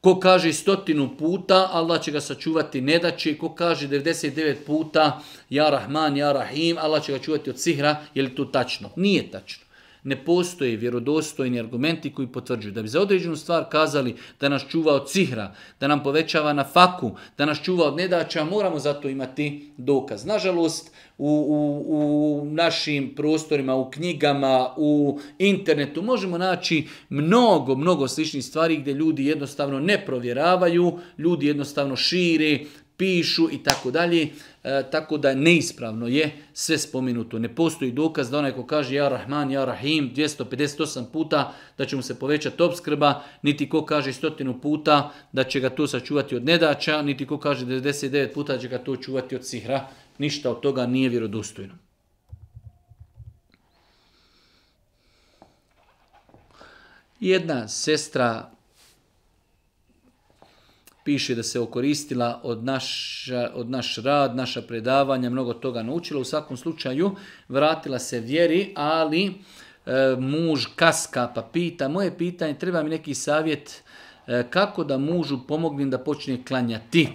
Ko kaže stotinu puta, Allah će ga sačuvati nedaći. Ko kaže 99 puta, ja Rahman, ja Rahim, Allah će ga čuvati od sihra, je li to tačno? Nije tačno ne postoje vjerodostojni argumenti koji potvrđuju. Da bi za određenu stvar kazali da nas čuva od cihra, da nam povećava na faku, da nas čuva od nedaća, moramo zato imati dokaz. Nažalost, u, u, u našim prostorima, u knjigama, u internetu možemo naći mnogo, mnogo sličnih stvari gdje ljudi jednostavno ne provjeravaju, ljudi jednostavno šire, pišu i tako dalje, e, tako da neispravno je sve spomenuto. Ne postoji dokaz da onaj ko kaže ja Rahman, ja Rahim 258 puta da će mu se povećati obskrba, niti ko kaže stotinu puta da će ga to sačuvati od nedaća, niti ko kaže 99 puta da će ga to čuvati od sihra. Ništa od toga nije vjerodostojno. Jedna sestra piše da se okoristila od, od naš rad, naša predavanja, mnogo toga naučila. U svakom slučaju vratila se vjeri, ali e, muž kaska pa pita, moje pitanje, treba mi neki savjet e, kako da mužu pomognem da počne klanjati.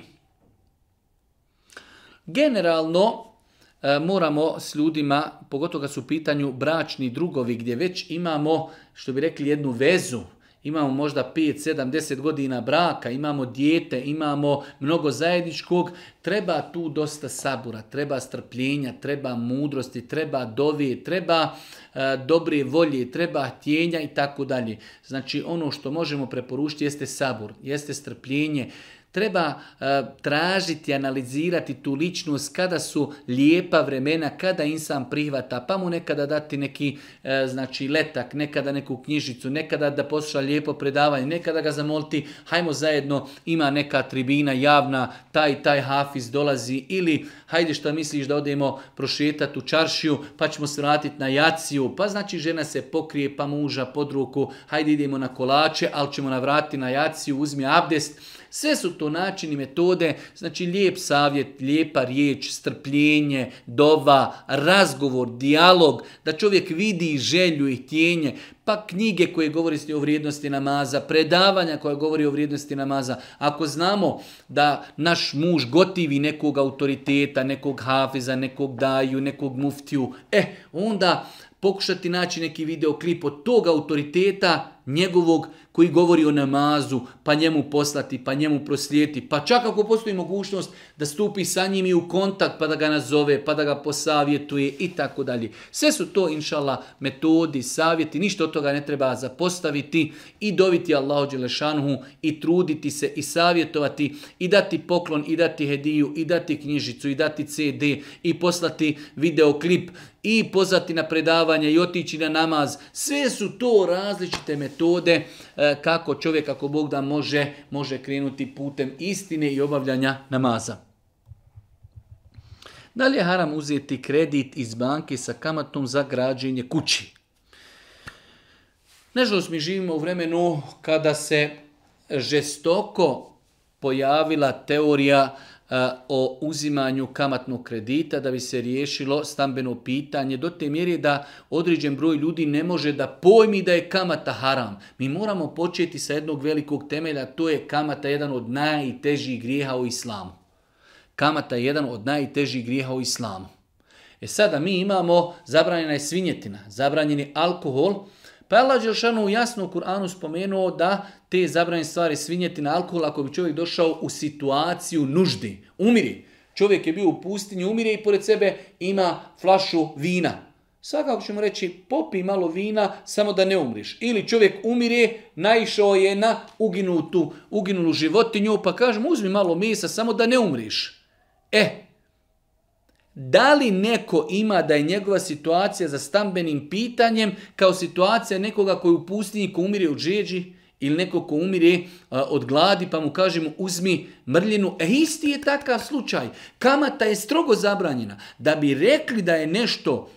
Generalno e, moramo s ljudima, pogotovo kad su u pitanju bračni drugovi, gdje već imamo, što bi rekli, jednu vezu, imamo možda 5, 7, 10 godina braka, imamo dijete, imamo mnogo zajedničkog, treba tu dosta sabura, treba strpljenja, treba mudrosti, treba dovi treba e, dobre volje, treba htjenja i tako dalje. Znači ono što možemo preporučiti jeste sabur, jeste strpljenje, Treba e, tražiti, analizirati tu ličnost kada su lijepa vremena, kada insan prihvata, pa mu nekada dati neki e, znači letak, nekada neku knjižicu, nekada da posluša lijepo predavanje, nekada ga zamoliti, hajmo zajedno, ima neka tribina javna, taj taj hafiz dolazi ili hajde što misliš da odemo prošetati u čaršiju, pa ćemo se vratiti na jaciju, pa znači žena se pokrije, pa muža pod ruku, hajde idemo na kolače, ali ćemo navratiti na jaciju, uzmi abdest, sve su to načini, metode, znači lijep savjet, lijepa riječ, strpljenje, dova, razgovor, dijalog, da čovjek vidi i želju i tijenje, pa knjige koje govori o vrijednosti namaza, predavanja koja govori o vrijednosti namaza. Ako znamo da naš muž gotivi nekog autoriteta, nekog hafiza, nekog daju, nekog muftiju, e, onda pokušati naći neki videoklip od tog autoriteta njegovog koji govori o namazu, pa njemu poslati, pa njemu proslijeti, pa čak ako postoji mogućnost da stupi sa njim i u kontakt, pa da ga nazove, pa da ga posavjetuje i tako dalje. Sve su to, inšala metodi, savjeti, ništa od toga ne treba zapostaviti i dobiti Allahu Đelešanuhu i truditi se i savjetovati i dati poklon, i dati hediju, i dati knjižicu, i dati CD, i poslati videoklip, i pozvati na predavanje, i otići na namaz. Sve su to različite metode metode e, kako čovjek, ako Bog da može, može krenuti putem istine i obavljanja namaza. Da li je haram uzeti kredit iz banke sa kamatom za građenje kući? Nažalost, mi živimo u vremenu kada se žestoko pojavila teorija o uzimanju kamatnog kredita da bi se riješilo stambeno pitanje do te mjere da određen broj ljudi ne može da pojmi da je kamata haram. Mi moramo početi sa jednog velikog temelja, to je kamata jedan od najtežih grijeha u islamu. Kamata je jedan od najtežih grijeha u islamu. E sada mi imamo zabranjena je svinjetina, je alkohol, pa je Allah jasno Kur'anu spomenuo da te zabranjene stvari svinjeti na alkohol ako bi čovjek došao u situaciju nuždi. Umiri. Čovjek je bio u pustinji, umire i pored sebe ima flašu vina. Svakako ćemo reći popi malo vina samo da ne umriš. Ili čovjek umire, naišao je na uginutu, uginulu životinju pa kažem uzmi malo mesa samo da ne umriš. E, da li neko ima da je njegova situacija za stambenim pitanjem kao situacija nekoga koji u pustinji ko umire u džeđi ili neko ko umire od gladi pa mu kažemo uzmi mrljenu. E isti je takav slučaj. Kamata je strogo zabranjena. Da bi rekli da je nešto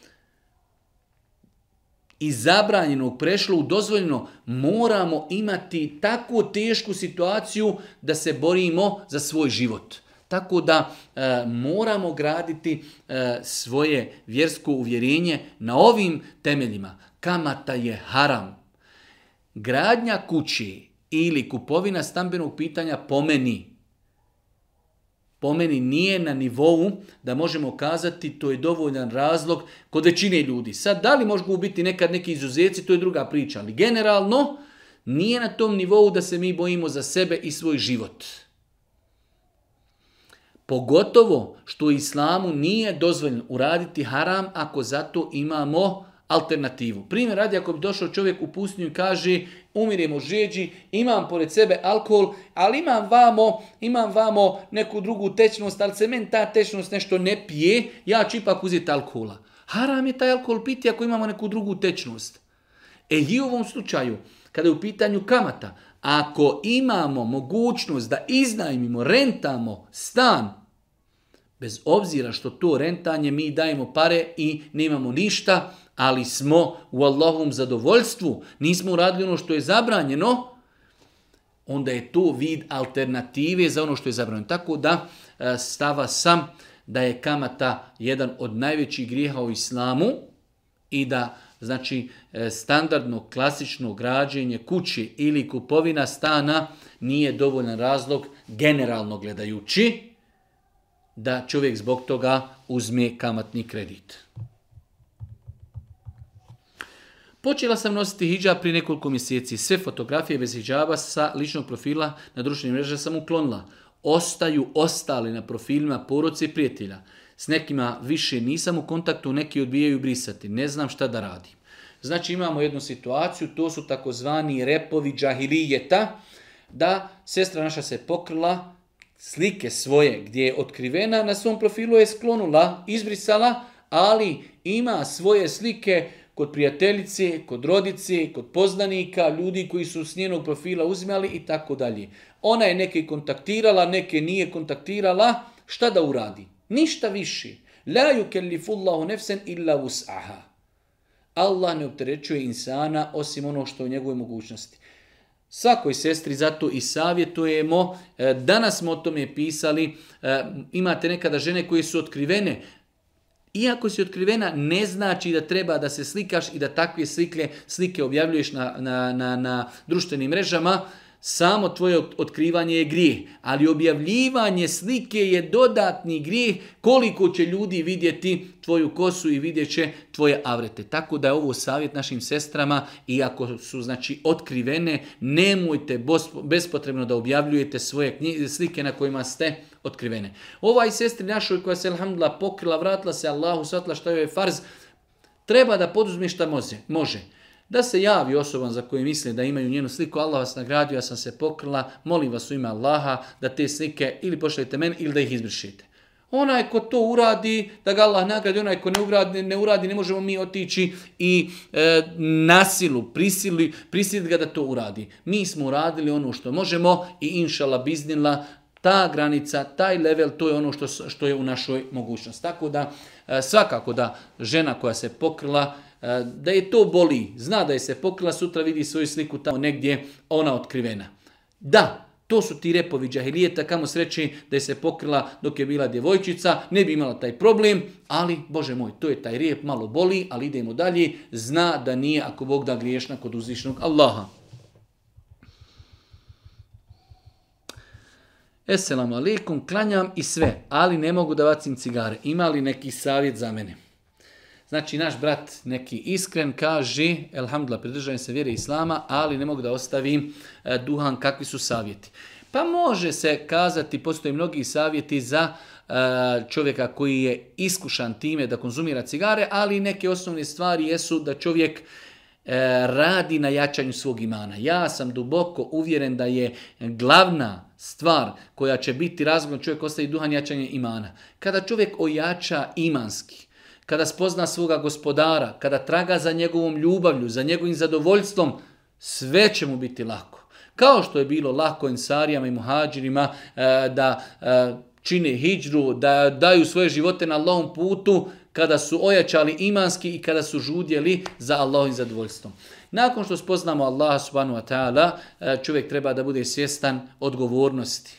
i zabranjeno prešlo u dozvoljeno, moramo imati takvu tešku situaciju da se borimo za svoj život. Tako da e, moramo graditi e, svoje vjersko uvjerenje na ovim temeljima. Kamata je haram. Gradnja kući ili kupovina stambenog pitanja pomeni. Pomeni nije na nivou da možemo kazati to je dovoljan razlog kod većine ljudi. Sad, da li možemo biti nekad neki izuzeci, to je druga priča. Ali generalno, nije na tom nivou da se mi bojimo za sebe i svoj život. Pogotovo što islamu nije dozvoljeno uraditi haram ako zato imamo alternativu. Primjer radi ako bi došao čovjek u pustinju i kaže umiremo žeđi, imam pored sebe alkohol, ali imam vamo, imam vamo neku drugu tečnost, ali se meni ta tečnost nešto ne pije, ja ću ipak uzeti alkohola. Haram je taj alkohol piti ako imamo neku drugu tečnost. E i u ovom slučaju, kada je u pitanju kamata, ako imamo mogućnost da iznajmimo, rentamo stan, bez obzira što to rentanje mi dajemo pare i nemamo ništa, ali smo u Allahovom zadovoljstvu, nismo uradili ono što je zabranjeno, onda je to vid alternative za ono što je zabranjeno. Tako da e, stava sam da je kamata jedan od najvećih grijeha u islamu i da Znači, e, standardno, klasično građenje kući ili kupovina stana nije dovoljan razlog, generalno gledajući, da čovjek zbog toga uzme kamatni kredit. Počela sam nositi hijab pri nekoliko mjeseci. Sve fotografije bez hijaba sa ličnog profila na društvenim mrežama sam uklonila. Ostaju ostali na profilima poroci i prijatelja. S nekima više nisam u kontaktu, neki odbijaju brisati. Ne znam šta da radim. Znači imamo jednu situaciju, to su takozvani repovi džahilijeta, da sestra naša se pokrila, slike svoje gdje je otkrivena, na svom profilu je sklonula, izbrisala, ali ima svoje slike kod prijateljice, kod rodice, kod poznanika, ljudi koji su s njenog profila uzimali i tako dalje. Ona je neke kontaktirala, neke nije kontaktirala, šta da uradi? Ništa više. La yukellifu Allahu nefsen illa Allah ne opterećuje insana osim ono što je u njegovoj mogućnosti. Svakoj sestri zato i savjetujemo. E, danas smo o tome pisali. E, imate nekada žene koje su otkrivene. Iako si otkrivena, ne znači da treba da se slikaš i da takve slike, slike objavljuješ na, na, na, na društvenim mrežama. Samo tvoje otkrivanje je grijeh, ali objavljivanje slike je dodatni grijeh koliko će ljudi vidjeti tvoju kosu i vidjet će tvoje avrete. Tako da je ovo savjet našim sestrama, i ako su znači otkrivene, nemojte bespotrebno da objavljujete svoje slike na kojima ste otkrivene. Ovaj sestri našoj koja se pokrila, vratila se Allahu, svatla što joj je farz, treba da poduzme šta može da se javi osoban za koje misle da imaju njenu sliku, Allah vas nagradio, ja sam se pokrila, molim vas u ime Allaha da te slike ili pošaljete meni ili da ih izbrišite. Onaj ko to uradi, da ga Allah nagradi, onaj ko ne uradi, ne, uradi, ne možemo mi otići i e, nasilu, prisili, prisiliti ga da to uradi. Mi smo uradili ono što možemo i inšala biznila, ta granica, taj level, to je ono što, što je u našoj mogućnosti. Tako da, e, svakako da žena koja se pokrila, E, da je to boli, zna da je se pokrila, sutra vidi svoju sliku tamo negdje, ona otkrivena. Da, to su ti repovi džahilijeta, kamo sreći da je se pokrila dok je bila djevojčica, ne bi imala taj problem, ali, Bože moj, to je taj rep, malo boli, ali idemo dalje, zna da nije, ako Bog da, griješna kod uzvišnog Allaha. Esselamu alaikum, klanjam i sve, ali ne mogu da vacim cigare. Ima li neki savjet za mene? Znači, naš brat neki iskren kaže, elhamdulillah, pridržajem se vjere Islama, ali ne mogu da ostavim e, duhan, kakvi su savjeti. Pa može se kazati, postoje mnogi savjeti za e, čovjeka koji je iskušan time da konzumira cigare, ali neke osnovne stvari jesu da čovjek e, radi na jačanju svog imana. Ja sam duboko uvjeren da je glavna stvar koja će biti da čovjek ostaje duhan jačanje imana. Kada čovjek ojača imanski, kada spozna svoga gospodara, kada traga za njegovom ljubavlju, za njegovim zadovoljstvom, sve će mu biti lako. Kao što je bilo lako ensarijama i muhađirima e, da e, čine hijđru, da daju svoje živote na lovom putu, kada su ojačali imanski i kada su žudjeli za Allahovim zadovoljstvom. Nakon što spoznamo Allaha subhanahu wa ta'ala, e, čovjek treba da bude svjestan odgovornosti.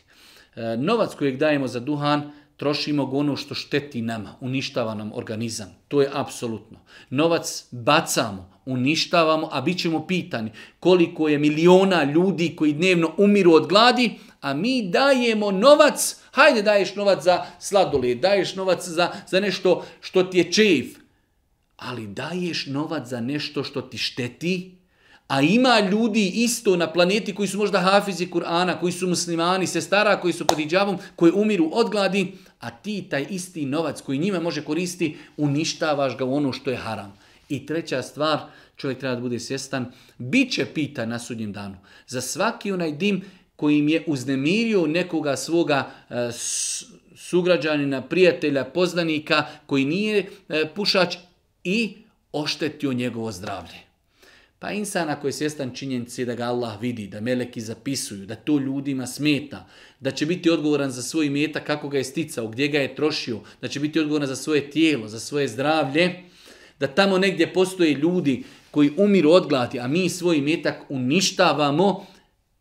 Novac kojeg dajemo za duhan, trošimo ga ono što šteti nama, uništava nam organizam. To je apsolutno. Novac bacamo, uništavamo, a bit ćemo pitani koliko je miliona ljudi koji dnevno umiru od gladi, a mi dajemo novac, hajde daješ novac za sladoled, daješ novac za, za nešto što ti je čev, ali daješ novac za nešto što ti šteti, a ima ljudi isto na planeti koji su možda hafizi Kur'ana, koji su muslimani, sestara koji su pod iđavom, koji umiru od gladi, a ti taj isti novac koji njima može koristi, uništavaš ga u ono što je haram. I treća stvar, čovjek treba da bude svjestan, bit će pita na sudnjem danu. Za svaki onaj dim kojim je uznemirio nekoga svoga e, sugrađanina, prijatelja, poznanika koji nije e, pušač i oštetio njegovo zdravlje. Pa insana ako je svjestan činjenice da ga Allah vidi, da meleki zapisuju, da to ljudima smeta, da će biti odgovoran za svoj meta kako ga je sticao, gdje ga je trošio, da će biti odgovoran za svoje tijelo, za svoje zdravlje, da tamo negdje postoje ljudi koji umiru od gladi, a mi svoj metak uništavamo,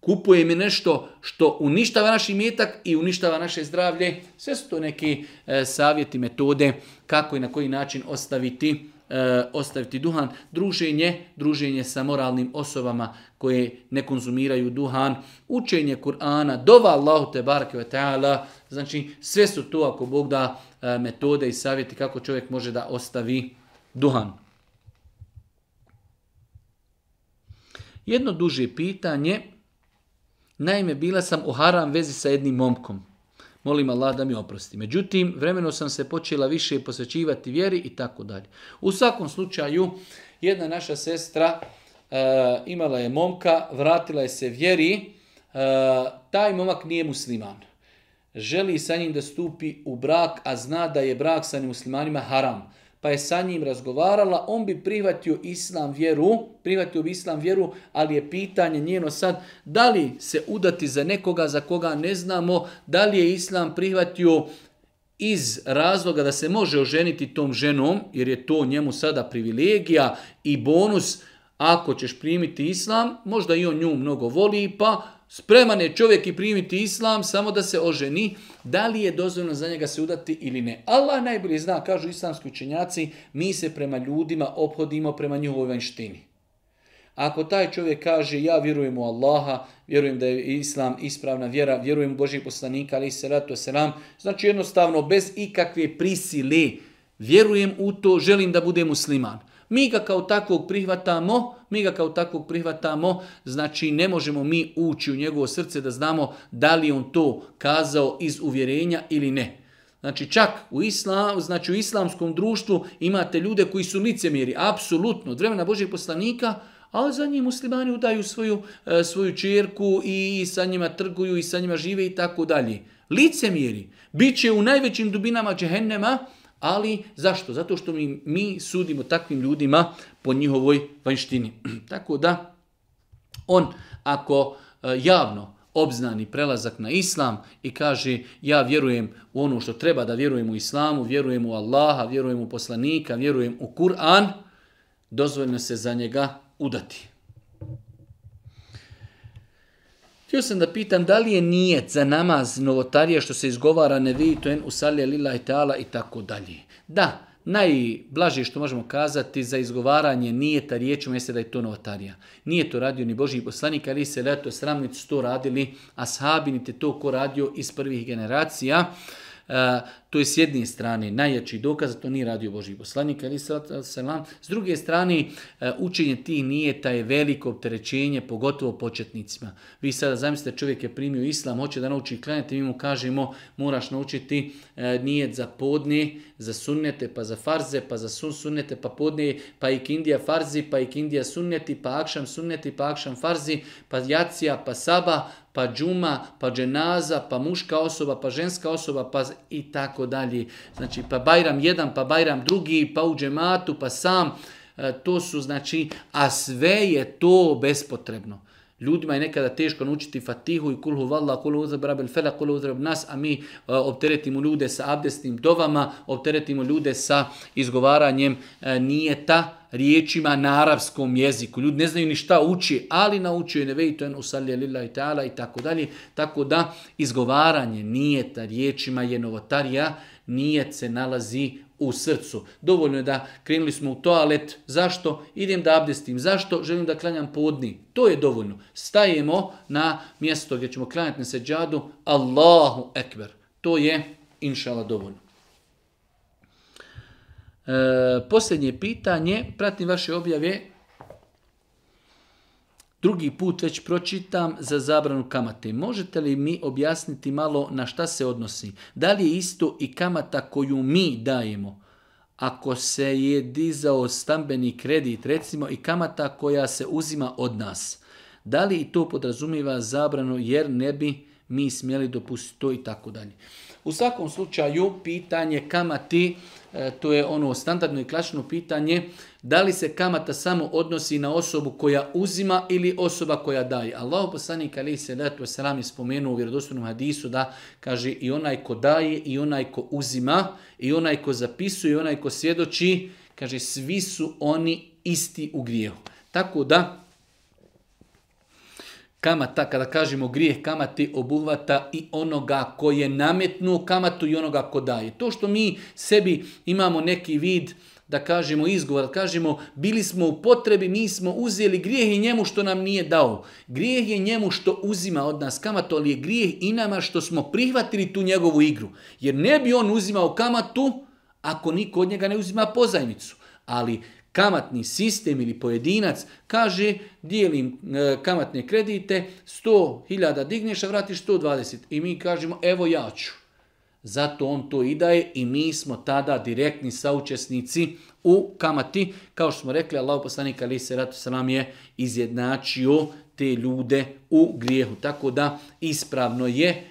kupujemo nešto što uništava naš metak i uništava naše zdravlje. Sve su to neki e, savjeti, metode kako i na koji način ostaviti E, ostaviti duhan. Druženje, druženje sa moralnim osobama koje ne konzumiraju duhan. Učenje Kur'ana, dova Allahu te barke ta'ala. Znači sve su to ako Bog da e, metode i savjeti kako čovjek može da ostavi duhan. Jedno duže pitanje. Naime, bila sam u haram vezi sa jednim momkom. Molim Allah da mi oprosti. Međutim, vremeno sam se počela više posvećivati vjeri i tako dalje. U svakom slučaju, jedna naša sestra e, imala je momka, vratila je se vjeri, e, taj momak nije musliman. Želi sa njim da stupi u brak, a zna da je brak sa muslimanima haram pa je sa njim razgovarala, on bi prihvatio islam vjeru, prihvatio bi islam vjeru, ali je pitanje njeno sad, da li se udati za nekoga za koga ne znamo, da li je islam prihvatio iz razloga da se može oženiti tom ženom, jer je to njemu sada privilegija i bonus, ako ćeš primiti islam, možda i on nju mnogo voli, pa spreman je čovjek i primiti islam samo da se oženi, da li je dozvoljeno za njega se udati ili ne. Allah najbolje zna, kažu islamski učenjaci, mi se prema ljudima obhodimo prema njihovoj vanštini. Ako taj čovjek kaže ja vjerujem u Allaha, vjerujem da je Islam ispravna vjera, vjerujem u Božih poslanika, ali se ratu znači jednostavno bez ikakve prisile, vjerujem u to, želim da budem musliman. Mi ga kao takvog prihvatamo, mi ga kao takvog prihvatamo, znači ne možemo mi ući u njegovo srce da znamo da li on to kazao iz uvjerenja ili ne. Znači čak u, islam, znači u islamskom društvu imate ljude koji su licemjeri, apsolutno, od vremena Božih poslanika, ali za njih muslimani udaju svoju, e, svoju čerku i sa njima trguju i sa njima žive i tako dalje. Licemjeri bit će u najvećim dubinama džehennema, ali zašto? Zato što mi, mi sudimo takvim ljudima po njihovoj vanjštini. Tako da on ako e, javno obznani prelazak na islam i kaže ja vjerujem u ono što treba da vjerujem u islamu, vjerujem u Allaha, vjerujem u poslanika, vjerujem u Kur'an, dozvoljno se za njega udati. Htio sam da pitam da li je nijet za namaz novotarija što se izgovara ne vi en usalje lila i teala i tako dalje. Da, najblaže što možemo kazati za izgovaranje nijeta riječima jeste da je to novotarija. Nije to radio ni Boži poslanik, ali se leto sramnici to radili, a niti to ko radio iz prvih generacija. E, to je s jedne strane najjači dokaz to nije radio Boži poslanik, ali S druge strane, e, učenje ti nije je veliko opterećenje, pogotovo početnicima. Vi sada zamislite, čovjek je primio islam, hoće da nauči klanjati, mi mu kažemo moraš naučiti e, nijet za podne, za sunnete, pa za farze, pa za sun sunnete, pa podne, pa i kindija farzi, pa i kindija sunneti, pa akšam sunneti, pa akšam farzi, pa jacija, pa saba, pa džuma, pa dženaza, pa muška osoba, pa ženska osoba, pa i tako dalje. Znači, pa bajram jedan, pa bajram drugi, pa u džematu, pa sam. E, to su znači, a sve je to bespotrebno. Ljudima je nekada teško naučiti fatihu i kulhu valla, uzabra fela, nas, a mi e, opteretimo ljude sa abdestnim dovama, opteretimo ljude sa izgovaranjem e, nijeta, riječima na arapskom jeziku. Ljudi ne znaju ni šta uči, ali naučio je nevejtojen usalje ta'ala i tako dalje. Tako da izgovaranje nijeta riječima je novotarija, nijet se nalazi u srcu. Dovoljno je da krenuli smo u toalet. Zašto? Idem da abdestim. Zašto? Želim da klanjam podni. To je dovoljno. Stajemo na mjesto gdje ćemo klanjati na seđadu. Allahu ekber. To je, inšala, dovoljno. E, posljednje pitanje. Pratim vaše objave drugi put već pročitam za zabranu kamate. Možete li mi objasniti malo na šta se odnosi? Da li je isto i kamata koju mi dajemo? Ako se je dizao stambeni kredit, recimo i kamata koja se uzima od nas, da li i to podrazumiva zabranu jer ne bi mi smjeli dopustiti to i tako dalje. U svakom slučaju pitanje kamati E, to je ono standardno i klasično pitanje, da li se kamata samo odnosi na osobu koja uzima ili osoba koja daje. Allah poslanik ali se da to je spomenuo u vjerodostavnom hadisu da kaže i onaj ko daje i onaj ko uzima i onaj ko zapisuje i onaj ko svjedoči, kaže svi su oni isti u grijehu. Tako da Kamata, kada kažemo grijeh kamati, obuhvata i onoga koji je nametnuo kamatu i onoga ko daje. To što mi sebi imamo neki vid, da kažemo izgovor, da kažemo bili smo u potrebi, mi smo uzeli grijeh i njemu što nam nije dao. Grijeh je njemu što uzima od nas kamatu, ali je grijeh i nama što smo prihvatili tu njegovu igru. Jer ne bi on uzimao kamatu ako niko od njega ne uzima pozajmicu. Ali kamatni sistem ili pojedinac kaže dijelim e, kamatne kredite, 100.000 digneš, a vratiš 120. I mi kažemo evo ja ću. Zato on to i daje i mi smo tada direktni saučesnici u kamati. Kao što smo rekli, Allah poslanika ali se ratu nam je izjednačio te ljude u grijehu. Tako da ispravno je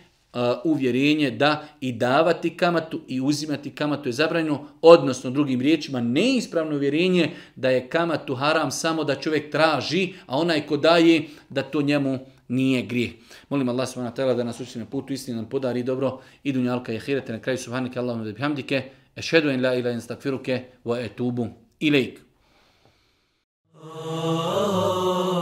uvjerenje da i davati kamatu i uzimati kamatu je zabranjeno, odnosno drugim riječima neispravno uvjerenje da je kamatu haram samo da čovjek traži, a onaj ko daje da to njemu nije grije Molim Allah subhanahu wa da nas učini na putu istinu, nam podari dobro i dunjalka i ahirete na kraju subhanike Allahumma da bihamdike, ešhedu en la ila en stakfiruke wa etubu ilaik. Oh.